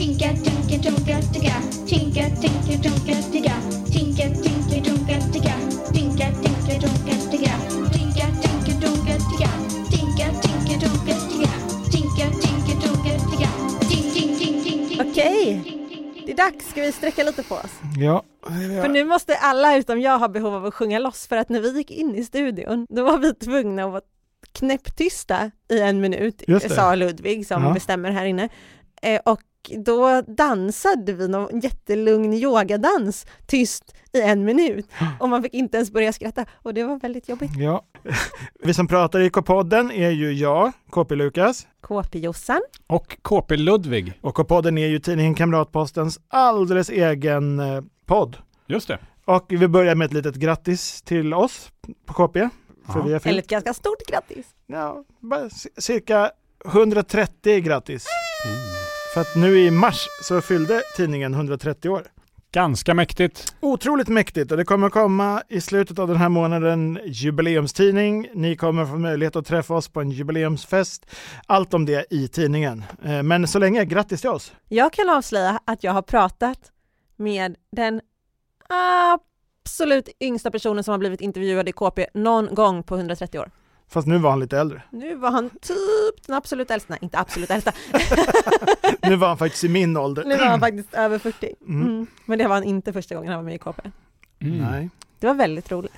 Tinka, tinka, tunka, ticka. Tinka, tinka, tunka, ticka. Tinka, tinka, tunka, ticka. Tinka, tinka, tunka, ticka. Tinka, tinka, tunka, ticka. Tinka, tinka, tunka, ticka. Tinka, tinka, tunka, ticka. Ting, ting, ting, ting. Okej. Det är dags, ska vi sträcka lite på oss? Ja. För nu måste alla utom jag ha behov av att sjunga loss för att när vi gick in i studion då var vi tvungna att vara knäpptysta i en minut, sa Ludvig som Ja. bestämmer här inne. Eh, och då dansade vi någon jättelugn yogadans tyst i en minut och man fick inte ens börja skratta och det var väldigt jobbigt. ja. Vi som pratar i K-podden är ju jag, KP Lukas. KP-Jossan, Och KP Ludvig. Och K-podden är ju tidningen Kamratpostens alldeles egen eh, podd. Just det. Och vi börjar med ett litet grattis till oss på KP. För vi har fyllt eller ett ganska stort grattis! ja, cirka 130 grattis. För att nu i mars så fyllde tidningen 130 år. Ganska mäktigt. Otroligt mäktigt och det kommer komma i slutet av den här månaden jubileumstidning. Ni kommer få möjlighet att träffa oss på en jubileumsfest. Allt om det i tidningen. Eh, Men så länge, grattis till oss! Jag kan avslöja att jag har pratat med den absolut yngsta personen som har blivit intervjuad i KP någon gång på 130 år. Fast nu var han lite äldre. Nu var han typ den absolut äldsta, nej inte absolut äldsta, Nu var han faktiskt i min ålder. nu var han faktiskt över 40. Mm. Mm. Men det var han inte första gången han var med i KP. Mm. Nej. Det var väldigt roligt.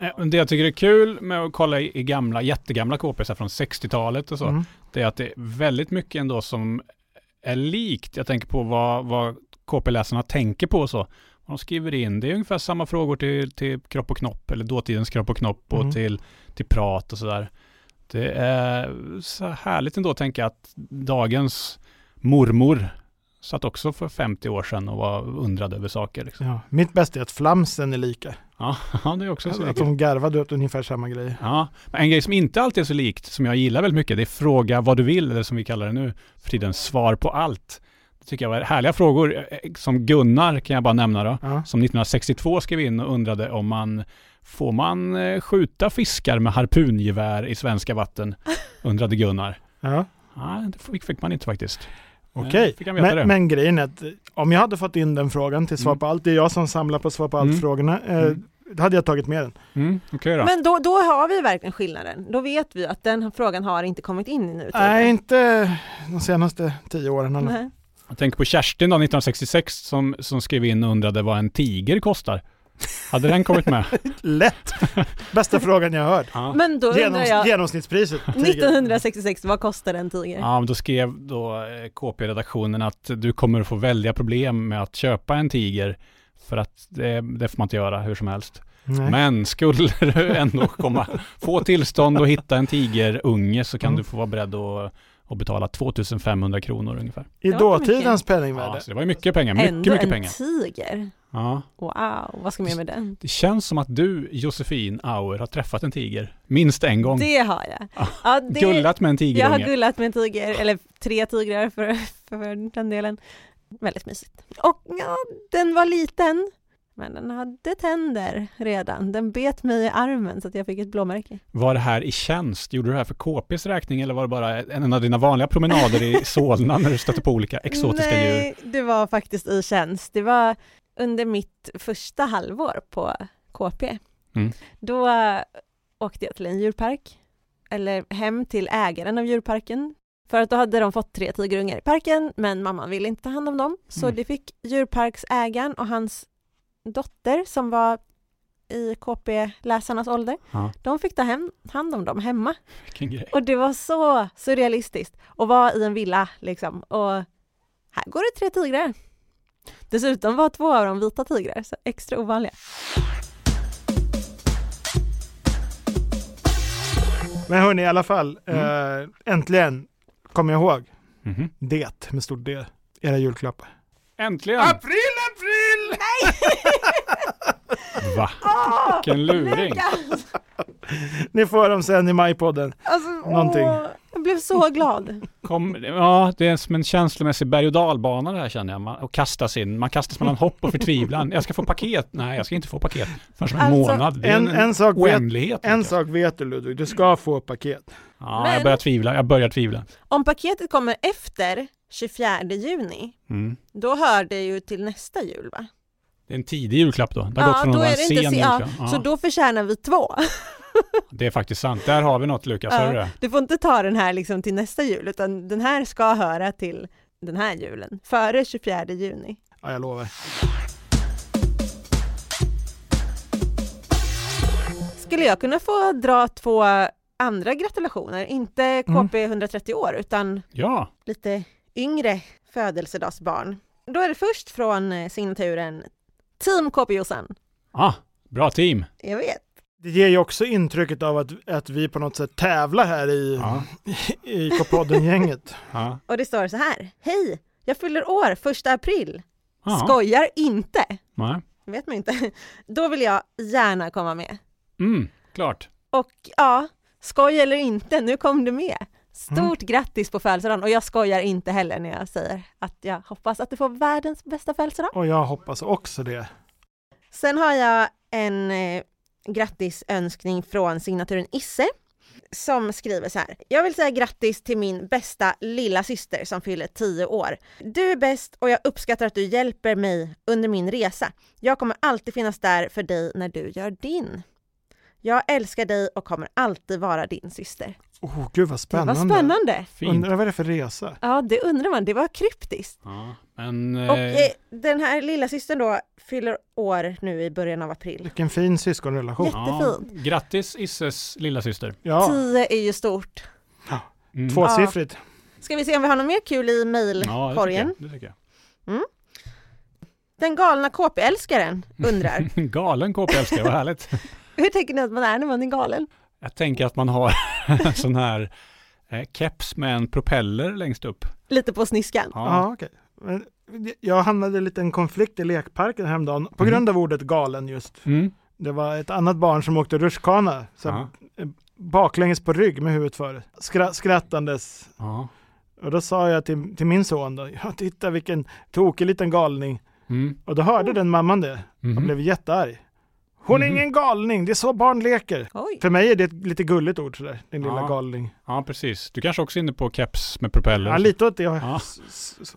Eh, Det jag tycker är kul med att kolla i i gamla, jättegamla KPs från 60-talet och så, Mm. det är att det är väldigt mycket ändå som är likt. Jag tänker på vad, vad KP-läsarna tänker på och så. De skriver in, det är ungefär samma frågor till, till kropp och knopp, eller dåtidens kropp och knopp och Mm. till, till prat och sådär. Det är så härligt ändå att tänka att dagens mormor satt också för 50 år sedan och var undrad över saker. Liksom. Ja. Mitt bästa är att flamsen är lika. Ja, det är också så Att de garvade åt ungefär samma grej. Ja, en grej som inte alltid är så likt, som jag gillar väldigt mycket, det är fråga vad du vill, eller som vi kallar det nu för tiden, svar på allt. Tycker jag var härliga frågor. Eh, Som Gunnar kan jag bara nämna då, Ja. som 1962 skrev in och undrade om man Får man eh, skjuta fiskar med harpungevär i svenska vatten? Undrade Gunnar. Ja. Nej, det fick, man inte faktiskt. Okej, Eh, det. men, men grejen är att om jag hade fått in den frågan till svar Mm. på allt, det är jag som samlar på svar på Mm. allt-frågorna, eh, Mm. då hade jag tagit med den. Mm, Okej då. Men då, då har vi verkligen skillnaden. Då vet vi att den frågan har inte kommit in i nutiden. Nej, inte de senaste tio åren. Nej. Jag tänker på Kerstin då, 1966, som, som skrev in och undrade vad en tiger kostar. Hade den kommit med? Lätt! Bästa frågan jag har hört. Ja. Men då Genoms, jag, Genomsnittspriset. tiger. 1966, vad kostade en tiger? Ja, men då skrev då eh, KP-redaktionen att du kommer att få väldiga problem med att köpa en tiger för att det, det får man inte göra hur som helst. Nej. Men skulle du ändå komma, få tillstånd att hitta en tigerunge så kan Mm. du få vara beredd att, att betala 2500 kronor ungefär. I dåtidens Ja, penningvärde. så det var ju mycket pengar, mycket, Ändå mycket en pengar. tiger. Ja. Wow, vad ska man göra med den? Det känns som att du, Josefin Auer, har träffat en tiger minst en gång. Det har jag. Ja, Ja, det, Gullat med en jag har tigerunge. gullat med en tiger, eller tre tigrar för, för den delen. Väldigt mysigt. Och ja, den var liten, men den hade tänder redan. Den bet mig i armen så att jag fick ett blåmärke. Var det här i tjänst? Gjorde du det här för KPs räkning eller var det bara en av dina vanliga promenader i Solna när du stötte på olika exotiska djur? Nej, det var faktiskt i tjänst. Det var under mitt första halvår på KP. Mm. Då åkte jag till en djurpark, eller hem till ägaren av djurparken. För att då hade de fått tre tigerungar i parken, men mamman ville inte ta hand om dem. Så Mm. det fick djurparksägaren och hans dotter som var i KP-läsarnas ålder. Ja, De fick ta hem, hand om dem hemma. vilken grej. Och det var så surrealistiskt att vara i en villa liksom och här går det tre tigrar. Dessutom var två av dem vita tigrar, så extra ovanliga. Men hörni, i alla fall. Mm. Eh, äntligen kommer jag ihåg Mhm. det med stort D. Era julklappar. Äntligen! April, april! Va? Åh, Vilken luring! Ni får dem sen i majpodden. Alltså, Någonting. åh, jag blev så glad. Kom, ja, det är som en känslomässig berg och dalbana det här känner jag. Man, och kastas in. Man kastas mellan hopp och förtvivlan. Jag ska få paket. Nej, jag ska inte få paket förrän om en Alltså, månad. Det är En, en, en, sak vet, oändlighet. en vet sak vet du Ludvig, du ska få paket. Ja, Men- jag börjar tvivla. Jag börjar tvivla. Om paketet kommer efter 24 juni, Mm. då hör det ju till nästa jul va? Det är en tidig julklapp då. Det har gått från att vara en sen se- ja. Ja, Så då förtjänar vi två. Det är faktiskt sant. Där har vi något Lukas, hör du det? Du får inte ta den här liksom till nästa jul, utan den här ska höra till den här julen, före 24 juni. Ja, jag lovar. Skulle jag kunna få dra två andra gratulationer? Inte Mm. KP 130 år, utan Ja, lite yngre födelsedagsbarn. Då är det först från eh, signaturen Team KP ah, bra team. Jag vet. Det ger ju också intrycket av att, att vi på något sätt tävlar här i, Ja. i K-podden-gänget. Ja. Och det står så här. Hej! Jag fyller år första april. Ja. Skojar inte. Nej. Vet man inte. Då vill jag gärna komma med. Mm, klart. Och ja, skoj eller inte, nu kom du med. Stort Mm. grattis på födelsedagen och jag skojar inte heller när jag säger att jag hoppas att du får världens bästa födelsedag. Och jag hoppas också det. Sen har jag en eh, grattisönskning från signaturen Isse som skriver så här. Jag vill säga grattis till min bästa lilla syster som fyller 10 år. Du är bäst och jag uppskattar att du hjälper mig under min resa. Jag kommer alltid finnas där för dig när du gör din. Jag älskar dig och kommer alltid vara din syster. Oh, gud vad Det spännande. var spännande. Fint. Undrar vad det är för resa? Ja, det undrar man. Det var kryptiskt. Ja, men... Och eh, eh, den här lilla systern då fyller år nu i början av april. Vilken fin syskonrelation. Jättefint. Ja, grattis Isses lilla syster. Ja, 10 är ju stort. Mm. tvåsiffrigt. Ska vi se om vi har något mer kul i Ja, det tycker, mejlkorgen? jag, det tycker Den galna KP-älskaren undrar, jag. Galen KP-älskare, vad härligt. hur tänker ni att man är när man är galen? Jag tänker att man har en sån här eh, keps med en propeller längst upp. Lite på sniskan. Ja, okej. Men Jag hamnade i en liten konflikt i lekparken häromdagen på Mm. grund av ordet galen just. Mm. Det var ett annat barn som åkte rutschkana, så Ja. baklänges på rygg med huvudet före, skra skrattandes. Ja. Och då sa jag till, till min son då, ja titta vilken tokig liten galning. Mm. Och då hörde den mamman det och Mhm. blev jättearg. Hon är Mhm. ingen galning, det är så barn leker. Oj. För mig är det ett lite gulligt ord sådär, din lilla Ja. galning. ja, precis. Du kanske också är inne på keps med propeller. Ja, lite åt det. Ja.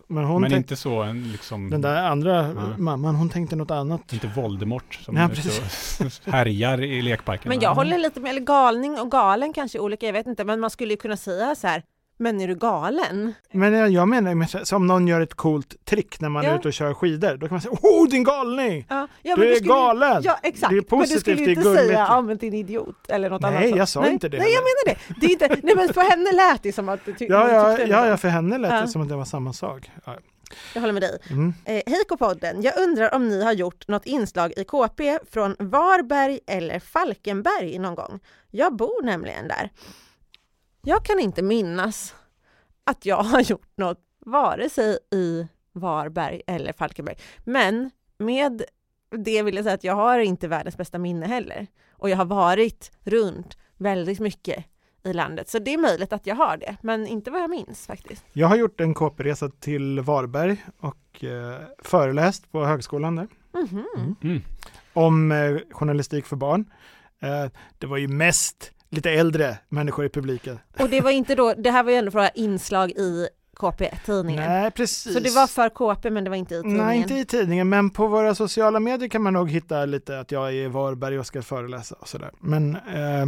Men hon men tänkte, inte så en liksom... den där andra Ja. mamman, hon tänkte något annat. Inte Voldemort som Ja, härjar i lekparken. Men jag håller lite med, eller galning och galen kanske är olika, jag vet inte, men man skulle ju kunna säga så här, men är du galen? Men jag, menar, som någon gör ett coolt trick när man Ja. är ute och kör skidor, då kan man säga oh din galning! Ja, ja, du är skulle, galen! Ja, exakt. Det är men du positivt, skulle är inte gulligt. säga, ja men din idiot eller något Nej, annat. sånt. jag sa nej, inte det Nej, jag menar det. det är inte, nej men för henne lät det som att du ty- Ja, ja, tyckte ja, ja, för henne lät det som att det var samma sak. Ja. Jag håller med dig. Mm. Eh, hej K-podden! Jag undrar om ni har gjort något inslag i KP från Varberg eller Falkenberg någon gång? Jag bor nämligen där. Jag kan inte minnas att jag har gjort något vare sig i Varberg eller Falkenberg. Men med det vill jag säga att jag har inte världens bästa minne heller. Och jag har varit runt väldigt mycket i landet. Så det är möjligt att jag har det, men inte vad jag minns faktiskt. Jag har gjort en KP-resa till Varberg och eh, föreläst på högskolan där Mhm. Mm. om eh, journalistik för barn. Eh, det var ju mest lite äldre människor i publiken. Och det var inte då, det här var ju ändå från inslag i KP-tidningen. Nej, precis. Så det var för KP men det var inte i tidningen. Nej, inte i tidningen, men på våra sociala medier kan man nog hitta lite att jag är i Varberg och ska föreläsa och sådär. Men eh,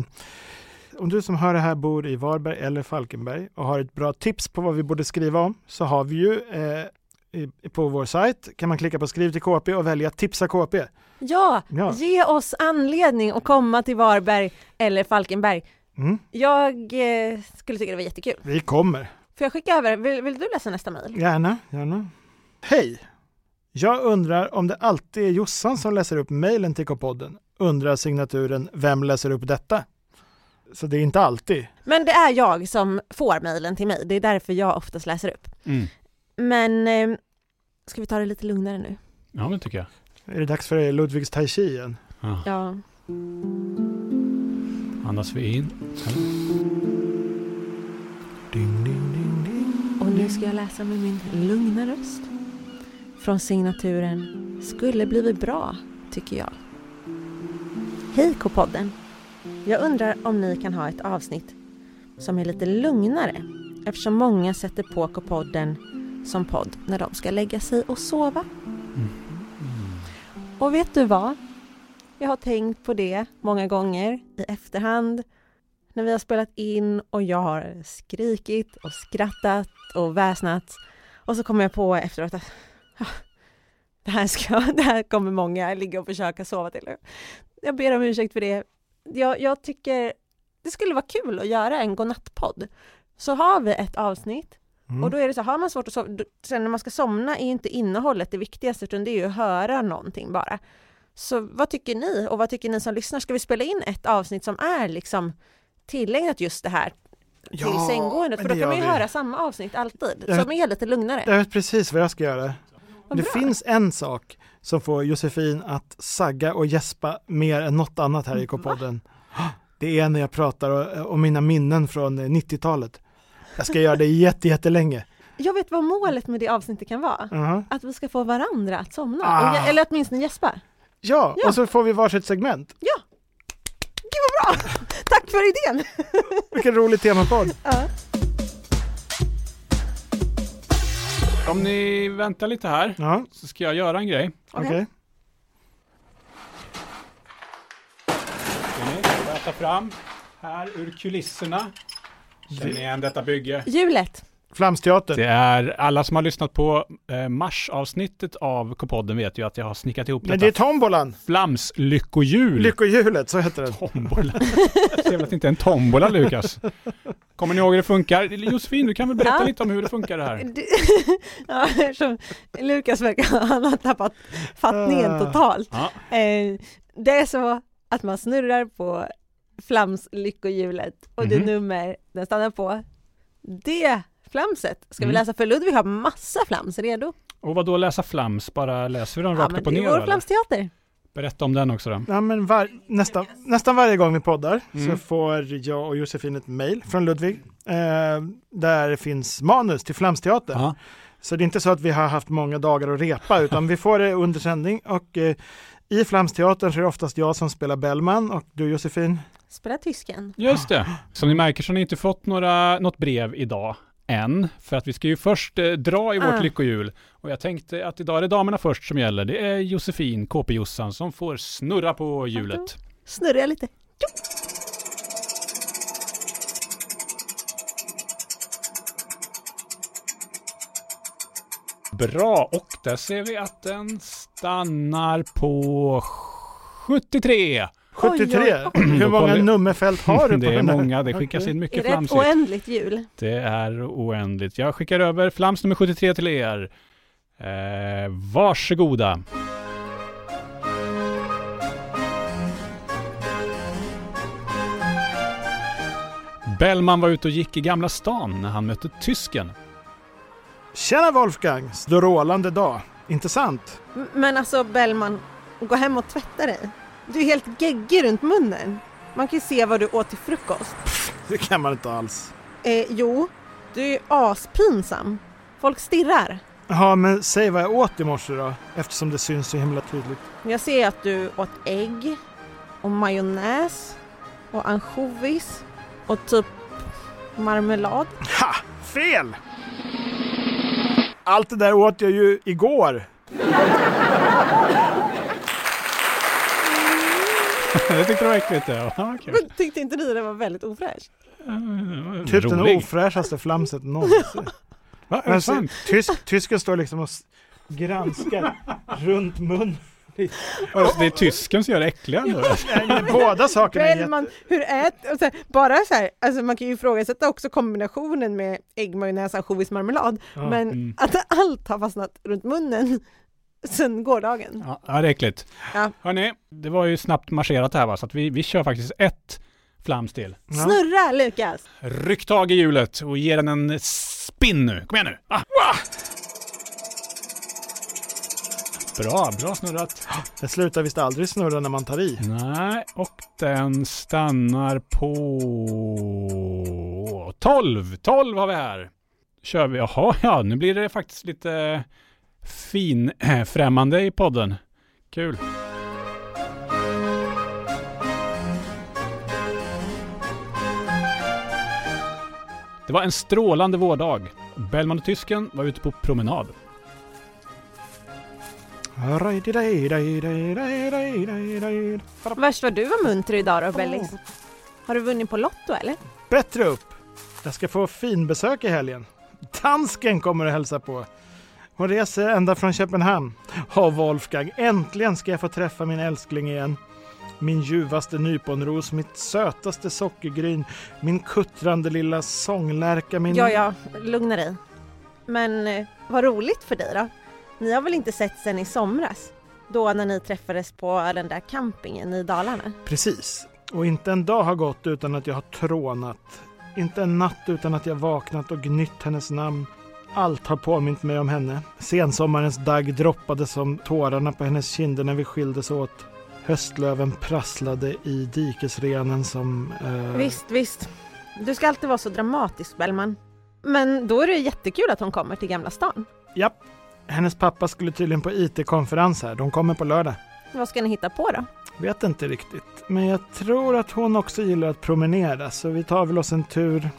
om du som hör det här bor i Varberg eller Falkenberg och har ett bra tips på vad vi borde skriva om så har vi ju eh, på vår sajt kan man klicka på skriv till KP och välja tipsa KP. Ja, Ja. ge oss anledning att komma till Varberg eller Falkenberg. Mm, Jag eh, skulle tycka det var jättekul. vi kommer. Får jag skicka över, vill, vill du läsa nästa mejl? Gärna, gärna. Hej! Jag undrar om det alltid är Jossan som läser upp mejlen till K-podden. Undrar signaturen Vem läser upp detta? Så det är inte alltid. Men det är jag som får mejlen till mig, det är därför jag oftast läser upp. Mm. Men eh, ska vi ta det lite lugnare nu? Ja, men tycker jag. Är det dags för Ludvigs Tai Chi igen? Ja. Ja. Andas vi in. Ding, ding, ding, ding. Och nu ska jag läsa med min lugna röst. Från signaturen Skulle blivit bra, tycker jag. Hej K-podden! Jag undrar om ni kan ha ett avsnitt som är lite lugnare eftersom många sätter på K-podden som podd när de ska lägga sig och sova. Och vet du vad? Jag har tänkt på det många gånger i efterhand när vi har spelat in och jag har skrikit och skrattat och väsnat och så kommer jag på efteråt att ah, det här, ska, det här kommer många ligga och försöka sova till. Jag ber om ursäkt för det. Jag, jag tycker det skulle vara kul att göra en godnattpodd. Så har vi ett avsnitt Mm. och då är det så, har man svårt att sova, sen när man ska somna är inte innehållet det viktigaste utan det är ju att höra någonting bara. Så vad tycker ni och vad tycker ni som lyssnar? Ska vi spela in ett avsnitt som är liksom tillägnat just det här till Ja, sänggåendet? För då kan man ju vi. höra samma avsnitt alltid, Jag som är lite lugnare. Jag vet precis vad jag ska göra. Vad det bra. finns en sak som får Josefin att sagga och gäspa mer än något annat här i K-podden. Det är när jag pratar om mina minnen från eh, 90-talet. Jag ska göra det jätte, jättelänge. Jag vet vad målet med det avsnittet kan vara. Ja. Att vi ska få varandra att somna, Ah. och, eller åtminstone gäspa. Ja, Ja. och så får vi varsitt segment. Gud vad bra! Tack för idén! Vilken rolig temapodd. Ja. Om ni väntar lite här Ja, så ska jag göra en grej. okej. Okej. Ska ni? Ta fram här ur kulisserna. Känner ni igen detta bygge? Hjulet. Flamsteatern. Det är alla som har lyssnat på eh, marsavsnittet av K-podden vet ju att jag har snickat ihop Men det är detta tombolan. flamslyckohjul. Lyckohjulet, så heter. Tombola. Det är väl att det inte är en tombola Lukas? Kommer ni ihåg hur det funkar? Josefin, du kan väl berätta Ja. lite om hur det funkar det här? Du- ja, eftersom Lukas verkar han har tappat fattningen Ah. totalt. Ja. Eh, det är så att man snurrar på flamslyckohjulet och det Mhm. nummer den stannar på, det flamset ska vi Mm. läsa för Ludvig har massa flams redo. Och vad då läsa flams? Bara läser vi dem Ja, rakt men upp och det är ner? vår eller? flamsteater. Berätta om den också då. Ja, men var, nästan, nästan varje gång vi poddar så Mm. får jag och Josefin ett mejl från Ludvig eh, där det finns manus till Flamsteatern. Ja. Så det är inte så att vi har haft många dagar att repa utan vi får det under sändning och eh, i Flamsteatern så är det oftast jag som spelar Bellman och du Josefin. Spela tysken. Just det. Som ni märker så har ni inte fått några, något brev idag än. För att vi ska ju först eh, dra i vårt Ah. lyckohjul. Och jag tänkte att idag är det damerna först som gäller. Det är Josefin, KP-Jossan, som får snurra på hjulet. Snurrar jag lite. Bra, och där ser vi att den stannar på 73. 73. Oj, oj, Hur Då många nummerfält har du på Det är den här? många, det skickas in Är mycket det ett flamsigt. oändligt hjul? Det är oändligt. Jag skickar över flams nummer 73 till er. Eh, varsågoda. Bellman var ute och gick i Gamla stan när han mötte tysken. Tjena Wolfgang! Strålande dag. Intressant. M- Men alltså Bellman, gå hem och tvätta dig. Du är helt geggig runt munnen. Man kan ju se vad du åt till frukost. Det kan man inte alls. Eh, jo, du är aspinsam. Folk stirrar. Ja, men säg vad jag åt i morse då, eftersom det syns så himla tydligt. Jag ser att du åt ägg och majonnäs och ansjovis och typ marmelad. Ha! Fel! Allt det där åt jag ju igår. Jag tyckte det var äckligt. Ja, kul. Men tyckte inte ni det var väldigt ofräscht? Typ den Rolig. ofräschaste flamset någonsin. Va, är det sant? Tysk, tysken står liksom och granskar runt mun. Det är tysken som gör det äckliga men Båda sakerna är jätte... Bellman, hur äter... Och så här, bara så här, alltså man kan ju ifrågasätta också kombinationen med ägg, majonnäs, ansjovis, marmelad. Ja. Men Mm. att allt har fastnat runt munnen sen gårdagen. Ja, ja, det är äckligt. Ja. Hörni, det var ju snabbt marscherat här va, så att vi, vi kör faktiskt ett flams till. Ja. Snurra Lukas! Ryck tag i hjulet och ge den en spinn nu. Kom igen nu! Ah. Bra, bra snurrat. Det slutar visst aldrig snurra när man tar i. Nej, och den stannar på 12. 12 har vi här. Kör vi. Jaha, ja, nu blir det faktiskt lite fin äh, främmande i podden. Kul. Det var en strålande vårdag Bellman och tysken var ute på promenad. Värst vad du var munter idag då, Bellis. Har du vunnit på Lotto eller? Bättre upp! Jag ska få finbesök i helgen. Dansken kommer att hälsa på. Hon reser ända från Köpenhamn. Ja, Wolfgang, äntligen ska jag få träffa min älskling igen. Min ljuvaste nyponros, mitt sötaste sockergryn, min kuttrande lilla sånglärka, min... Ja, ja, lugna dig. Men eh, vad roligt för dig då. Ni har väl inte sett sen i somras? Då när ni träffades på den där campingen i Dalarna? Precis. Och inte en dag har gått utan att jag har trånat. Inte en natt utan att jag vaknat och gnytt hennes namn. Allt har påmint mig om henne. Sensommarens dagg droppade som tårarna på hennes kinder när vi skildes åt. Höstlöven prasslade i dikesrenen som... Eh... Visst, visst. Du ska alltid vara så dramatisk, Bellman. Men då är det jättekul att hon kommer till Gamla stan. Japp. Hennes pappa skulle tydligen på IT-konferens här. De kommer på lördag. Vad ska ni hitta på då? Vet inte riktigt. Men jag tror att hon också gillar att promenera så vi tar väl oss en tur.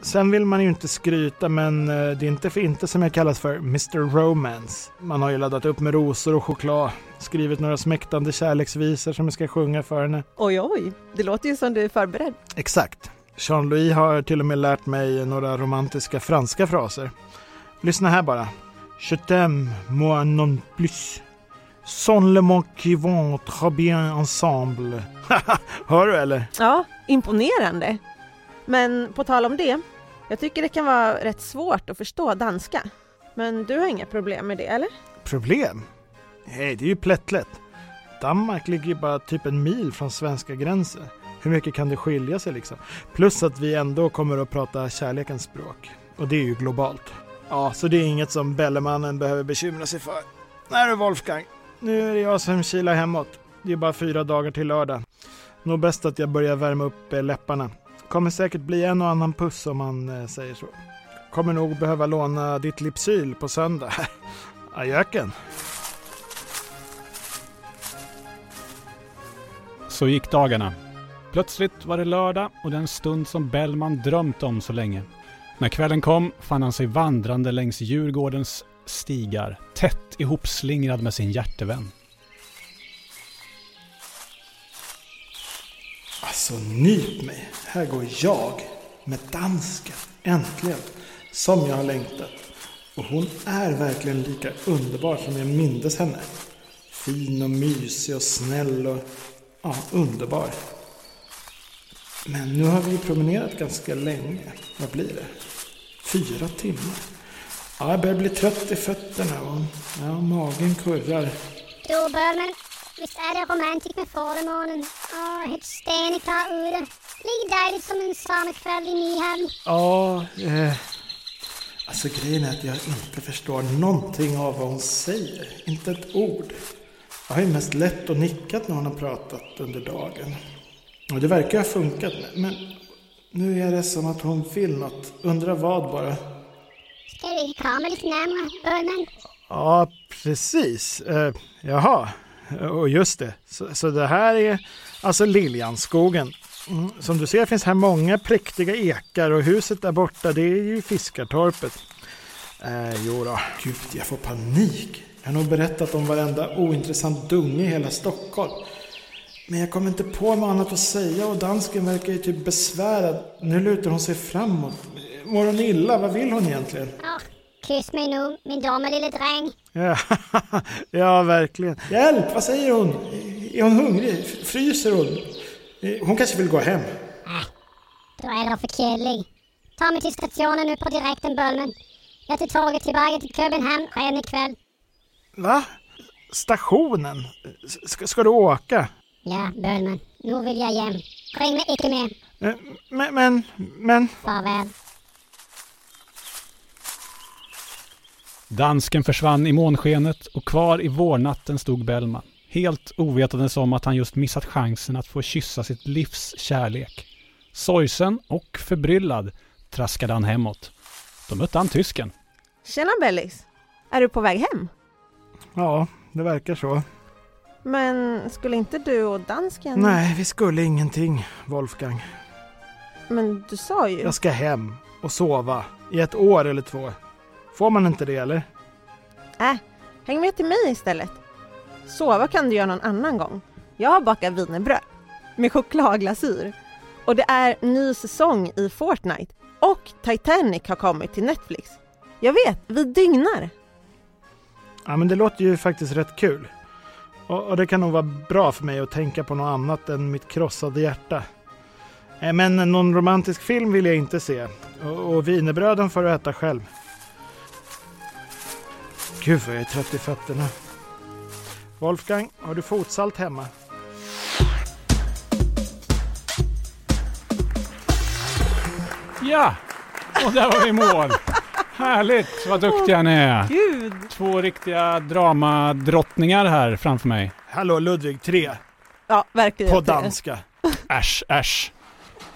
Sen vill man ju inte skryta men eh, det är inte för inte som jag kallas för Mr Romance. Man har ju laddat upp med rosor och choklad. Skrivit några smäktande kärleksvisor som jag ska sjunga för henne. Oj, oj. Det låter ju som du är förberedd. Exakt. Jean-Louis har till och med lärt mig några romantiska franska fraser. Lyssna här bara. Je t'aime, moi non plus. Sans le mot qui vont très bien ensemble. Hör du eller? Ja, imponerande. Men på tal om det, jag tycker det kan vara rätt svårt att förstå danska. Men du har inga problem med det, eller? Problem? Nej, det är ju plättlätt. Danmark ligger ju bara typ en mil från svenska gränsen. Hur mycket kan det skilja sig liksom? Plus att vi ändå kommer att prata kärlekens språk. Och det är ju globalt. Ja, så det är inget som Bellemannen behöver bekymra sig för. Nej du Wolfgang, nu är det jag som kilar hemåt. Det är bara fyra dagar till lördag. Nog bäst att jag börjar värma upp eh, läpparna. Kommer säkert bli en och annan puss om man eh, säger så. Kommer nog behöva låna ditt lipsyl på söndag. Ajöken. Så gick dagarna. Plötsligt var det lördag och den stund som Bellman drömt om så länge. När kvällen kom fann han sig vandrande längs Djurgårdens stigar, tätt ihopslingrad med sin hjärtevän. Alltså nyp mig. Här går jag med dansken. Äntligen. Som jag har längtat. Och hon är verkligen lika underbar som jag mindes henne. Fin och mysig och snäll och ja, underbar. Men nu har vi promenerat ganska länge. Vad blir det? Fyra timmar. Ja, jag börjar bli trött i fötterna och ja, magen kurrar. Du Börman, visst är det romantik med förmånen? Åh, helt steneklar ute. Lika dejligt som en sommarkväll i Nyhamn. Ja, eh, alltså grejen är att jag inte förstår någonting av vad hon säger. Inte ett ord. Jag har ju mest lätt och nickat när hon har pratat under dagen. Och det verkar ha funkat, men nu är det som att hon vill något. Undrar vad bara. Ska vi komma lite närmare, Börman? Ja, precis. Eh, jaha, och just det. Så, så det här är alltså Liljanskogen. Mm, som du ser finns här många präktiga ekar och huset där borta det är ju Fiskartorpet. Eh, jo då. Gud, jag får panik. Jag har nog berättat om varenda ointressant dunge i hela Stockholm. Men jag kommer inte på något annat att säga och dansken verkar ju typ besvärad. Nu lutar hon sig framåt. Mår hon illa? Vad vill hon egentligen? Åh, kyss mig nu, min dumma lille dräng. Ja, ja, verkligen. Hjälp, vad säger hon? Är hon hungrig? Fryser hon? Hon kanske vill gå hem. Du är då för killig. Ta mig till stationen nu på direkten, Bölmen. Jag tar tåget tillbaka till Köpenhamn redan ikväll. Va? Stationen? Ska, ska du åka? Ja, Bölmen. Nu vill jag hem. Ring mig icke mer. Eh, Men, men, men... Farväl. Dansken försvann i månskenet och kvar i vårnatten stod Bellman. Helt ovetandes om att han just missat chansen att få kyssa sitt livs kärlek. Sorgsen och förbryllad traskade han hemåt. Då mötte han tysken. Tjena Bellis! Är du på väg hem? Ja, det verkar så. Men skulle inte du och dansken... Nej, vi skulle ingenting, Wolfgang. Men du sa ju... Jag ska hem och sova i ett år eller två. Får man inte det eller? Äh, häng med till mig istället. Sova kan du göra någon annan gång. Jag har bakat wienerbröd med chokladglasyr. Och det är ny säsong i Fortnite. Och Titanic har kommit till Netflix. Jag vet, vi dygnar. Ja men det låter ju faktiskt rätt kul. Och, och det kan nog vara bra för mig att tänka på något annat än mitt krossade hjärta. Eh, Men någon romantisk film vill jag inte se. Och, och wienerbröden får du äta själv. Gud vad jag är trött i fötterna. Wolfgang, har du fotsalt hemma? Ja! Och där var vi i mål. Härligt, vad duktiga ni är. Gud! Två riktiga dramadrottningar här framför mig. Hallå Ludvig 3 Ja, verkligen. på danska. Äsch, äsch.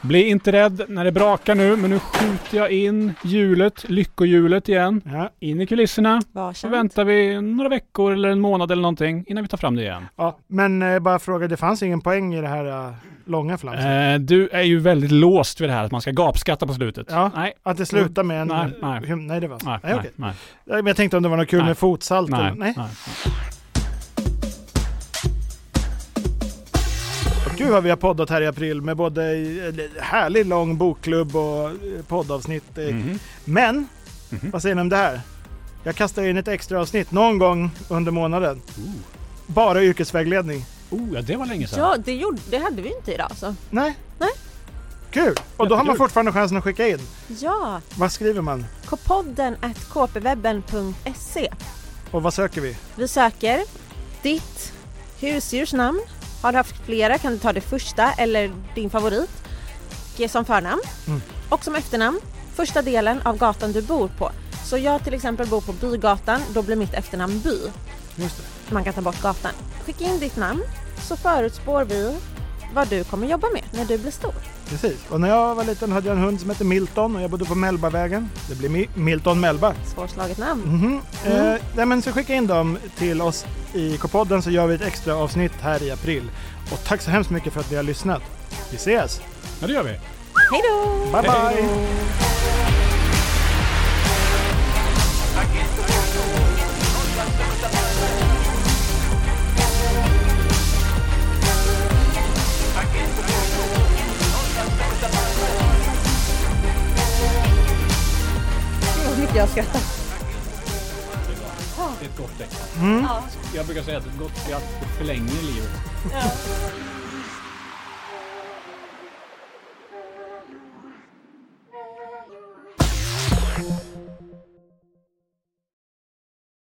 Bli inte rädd när det brakar nu, men nu skjuter jag in hjulet, lyckohjulet igen, Ja, in i kulisserna. Så Varsamt. väntar vi några veckor eller en månad eller någonting innan vi tar fram det igen. ja. Men eh, bara fråga, det fanns ingen poäng i det här eh, långa flamset? Eh, du är ju väldigt låst vid det här att man ska gapskatta på slutet. Ja. Nej, Att det slutar med en... Nej, nej. Nej det var nej, nej, nej, okej. nej, Men jag tänkte om det var något kul Nej. med fotsalt. nej, eller- nej. nej. Gud vad vi har poddat här i april med både härlig lång bokklubb och eh, poddavsnitt. Mhm. Men, Mhm. vad säger ni om det här? Jag kastar in ett extra avsnitt någon gång under månaden. Bara yrkesvägledning. Oh, ja det var länge sedan. Ja, det, gjorde, det hade vi inte idag så. Nej. Nej. Kul! Och då har man fortfarande chansen att skicka in. Ja, Vad skriver man? kpodden at kpwebben.se. Och vad söker vi? Vi söker ditt husdjursnamn. Har du haft flera kan du ta det första eller din favorit. Ge som förnamn. Mm. Och som efternamn första delen av gatan du bor på. Så jag till exempel bor på Bygatan, då blir mitt efternamn By. Man kan ta bort gatan. Skicka in ditt namn så förutspår vi vad du kommer jobba med när du blir stor. Precis. Och när jag var liten hade jag en hund som hette Milton och jag bodde på Mellbavägen. Det blir Mi- Milton Mellba. Svårslaget namn. Mhm. Mm. Eh, nej, men så skicka in dem till oss i K-podden så gör vi ett extra avsnitt här i april. Och tack så hemskt mycket för att ni har lyssnat. Vi ses! Ja, det gör vi. Hej då! Bye Hej bye! då. Jag skrattar. Det är ett gott tecken. Mm. Jag brukar säga att ett gott skratt förlänger livet. Ja.